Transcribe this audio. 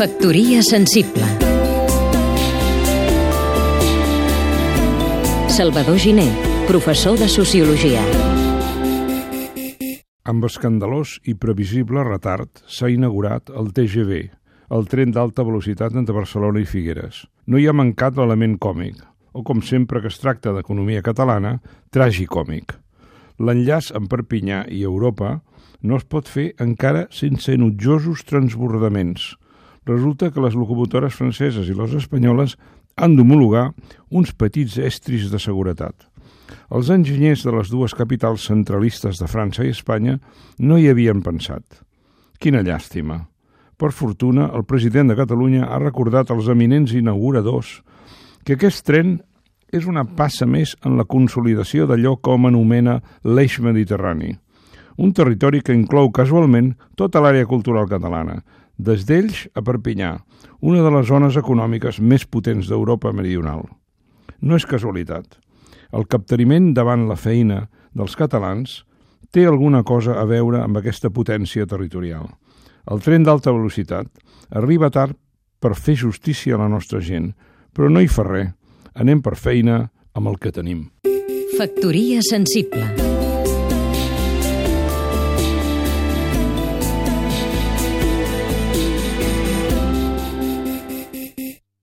Factoria sensible Salvador Giné, professor de Sociologia Amb escandalós i previsible retard s'ha inaugurat el TGV, el tren d'alta velocitat entre Barcelona i Figueres. No hi ha mancat l'element còmic, o com sempre que es tracta d'economia catalana, tragicòmic. L'enllaç amb Perpinyà i Europa no es pot fer encara sense enutjosos transbordaments. Resulta que les locomotores franceses i les espanyoles han d'homologar uns petits estris de seguretat. Els enginyers de les dues capitals centralistes de França i Espanya no hi havien pensat. Quina llàstima. Per fortuna, el president de Catalunya ha recordat als eminents inauguradors que aquest tren és una passa més en la consolidació d'allò com anomena l'eix mediterrani, un territori que inclou casualment tota l'àrea cultural catalana, des d'Ells a Perpinyà, una de les zones econòmiques més potents d'Europa meridional. No és casualitat. El capteniment davant la feina dels catalans té alguna cosa a veure amb aquesta potència territorial. El tren d'alta velocitat arriba tard per fer justícia a la nostra gent, però no hi fa res. Anem per feina amb el que tenim. Factoria sensible